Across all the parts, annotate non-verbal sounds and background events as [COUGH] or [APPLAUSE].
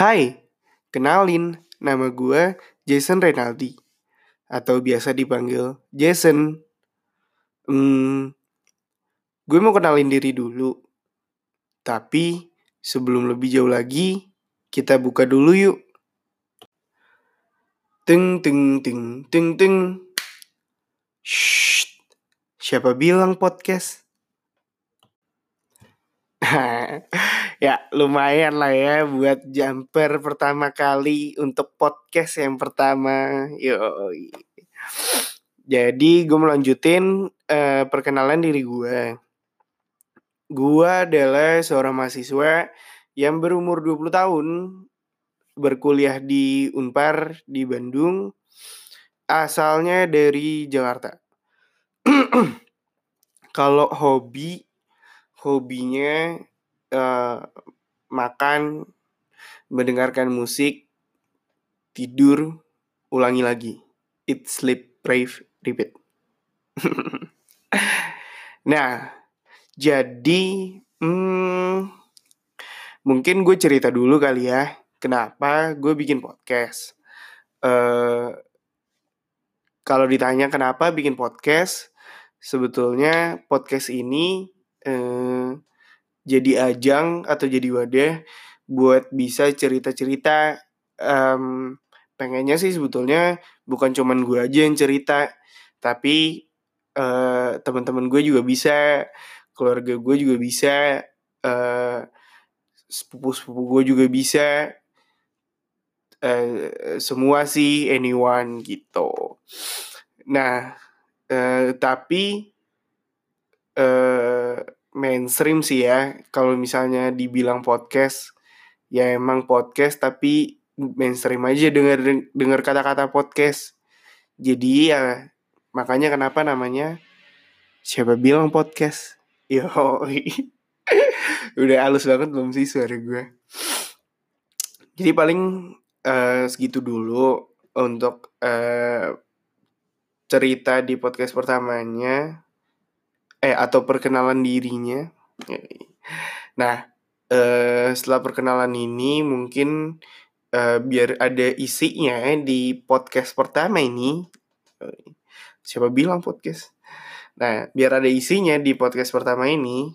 Hai, kenalin, nama gue Jason Renaldi Atau biasa dipanggil Jason. Hmm, gue mau kenalin diri dulu Tapi sebelum lebih jauh lagi, kita buka dulu yuk. Ting ting ting ting ting Shh, siapa bilang podcast? [LAUGHS] ya lumayan lah ya buat jumper pertama kali untuk podcast yang pertama. Yoi. Jadi gue melanjutin uh, perkenalan diri gue. Gue adalah seorang mahasiswa yang berumur 20 tahun, berkuliah di Unpar di Bandung, asalnya dari Jakarta. [CLEARS THROAT] Kalau hobi hobinya uh, makan, mendengarkan musik, tidur, ulangi lagi. Eat, sleep, pray, repeat. [LAUGHS] nah, jadi hmm, mungkin gue cerita dulu kali ya, kenapa gue bikin podcast. Uh, kalau ditanya kenapa bikin podcast, sebetulnya podcast ini eh, jadi ajang atau jadi wadah buat bisa cerita-cerita um, pengennya sih sebetulnya bukan cuman gue aja yang cerita tapi uh, teman-teman gue juga bisa keluarga gue juga bisa uh, sepupu-sepupu gue juga bisa uh, semua sih anyone gitu. Nah uh, tapi uh, mainstream sih ya. Kalau misalnya dibilang podcast ya emang podcast tapi mainstream aja dengar dengar kata-kata podcast. Jadi ya makanya kenapa namanya siapa bilang podcast? [LAUGHS] Yo udah halus banget belum sih suara gue jadi paling uh, segitu dulu untuk uh, cerita di podcast pertamanya eh atau perkenalan dirinya. Nah, eh, setelah perkenalan ini mungkin eh, biar ada isinya di podcast pertama ini. Siapa bilang podcast? Nah, biar ada isinya di podcast pertama ini,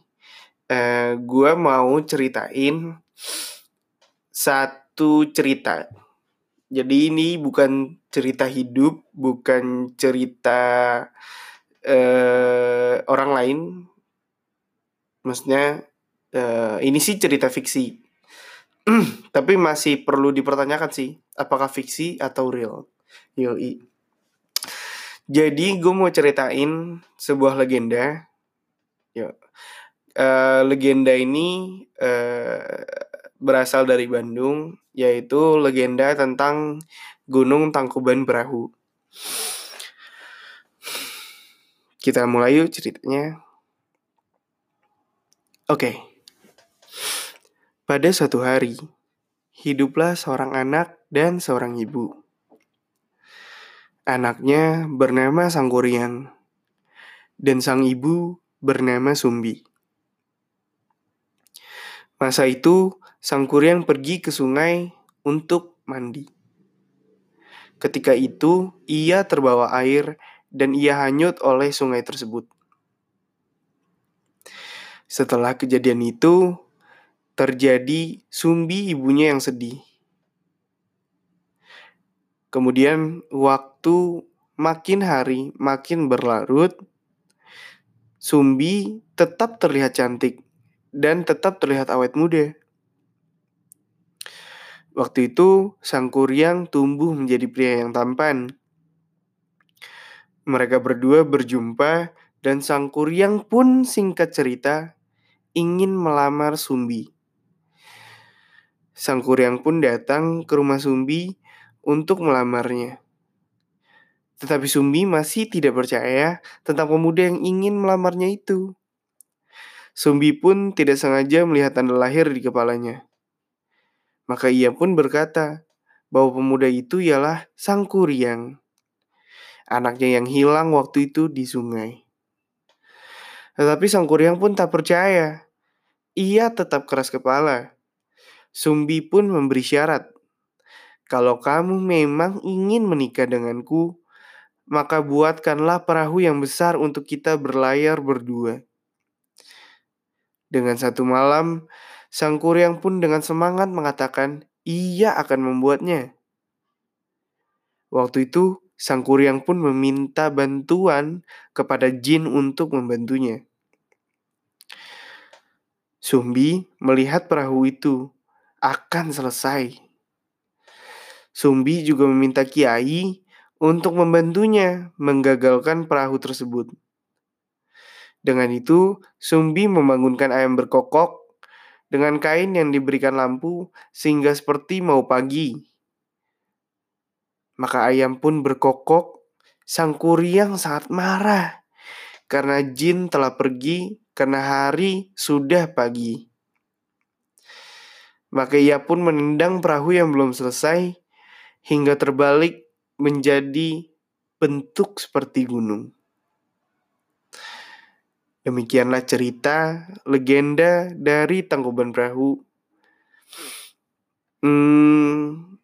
eh, gue mau ceritain satu cerita. Jadi ini bukan cerita hidup, bukan cerita uh, orang lain. Maksudnya uh, ini sih cerita fiksi. [CLEARS THROAT] Tapi masih perlu dipertanyakan sih apakah fiksi atau real? Yoi. Jadi gue mau ceritain sebuah legenda. Ya uh, legenda ini uh, berasal dari Bandung yaitu legenda tentang Gunung Tangkuban Perahu kita mulai yuk ceritanya. Oke. Pada suatu hari, hiduplah seorang anak dan seorang ibu. Anaknya bernama Sangkuriang, dan sang ibu bernama Sumbi. Masa itu, Sangkuriang pergi ke sungai untuk mandi. Ketika itu, ia terbawa air dan ia hanyut oleh sungai tersebut. Setelah kejadian itu, terjadi Sumbi ibunya yang sedih. Kemudian waktu makin hari makin berlarut, Sumbi tetap terlihat cantik dan tetap terlihat awet muda. Waktu itu, sang kuryang tumbuh menjadi pria yang tampan mereka berdua berjumpa dan sang kuryang pun singkat cerita ingin melamar Sumbi. Sang kuryang pun datang ke rumah Sumbi untuk melamarnya. Tetapi Sumbi masih tidak percaya tentang pemuda yang ingin melamarnya itu. Sumbi pun tidak sengaja melihat tanda lahir di kepalanya. Maka ia pun berkata bahwa pemuda itu ialah sang kuryang anaknya yang hilang waktu itu di sungai. Tetapi sang kuryang pun tak percaya. Ia tetap keras kepala. Sumbi pun memberi syarat. Kalau kamu memang ingin menikah denganku, maka buatkanlah perahu yang besar untuk kita berlayar berdua. Dengan satu malam, sang kuryang pun dengan semangat mengatakan ia akan membuatnya. Waktu itu, sang kuryang pun meminta bantuan kepada jin untuk membantunya. Sumbi melihat perahu itu akan selesai. Sumbi juga meminta Kiai untuk membantunya menggagalkan perahu tersebut. Dengan itu, Sumbi membangunkan ayam berkokok dengan kain yang diberikan lampu sehingga seperti mau pagi. Maka ayam pun berkokok, sang kuryang sangat marah karena jin telah pergi karena hari sudah pagi. Maka ia pun menendang perahu yang belum selesai hingga terbalik menjadi bentuk seperti gunung. Demikianlah cerita legenda dari Tangkuban Perahu. Hmm,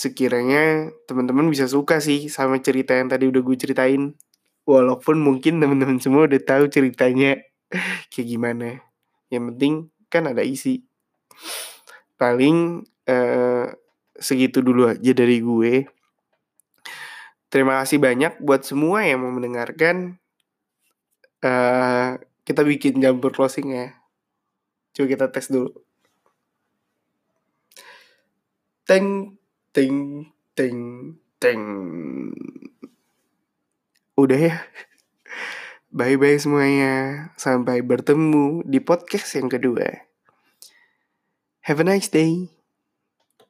sekiranya teman-teman bisa suka sih sama cerita yang tadi udah gue ceritain. Walaupun mungkin teman-teman semua udah tahu ceritanya [LAUGHS] kayak gimana. Yang penting kan ada isi. Paling uh, segitu dulu aja dari gue. Terima kasih banyak buat semua yang mau mendengarkan. Uh, kita bikin jumper closing ya. Coba kita tes dulu. Teng, teng, teng, teng. Udah ya. Bye-bye semuanya. Sampai bertemu di podcast yang kedua. Have a nice day.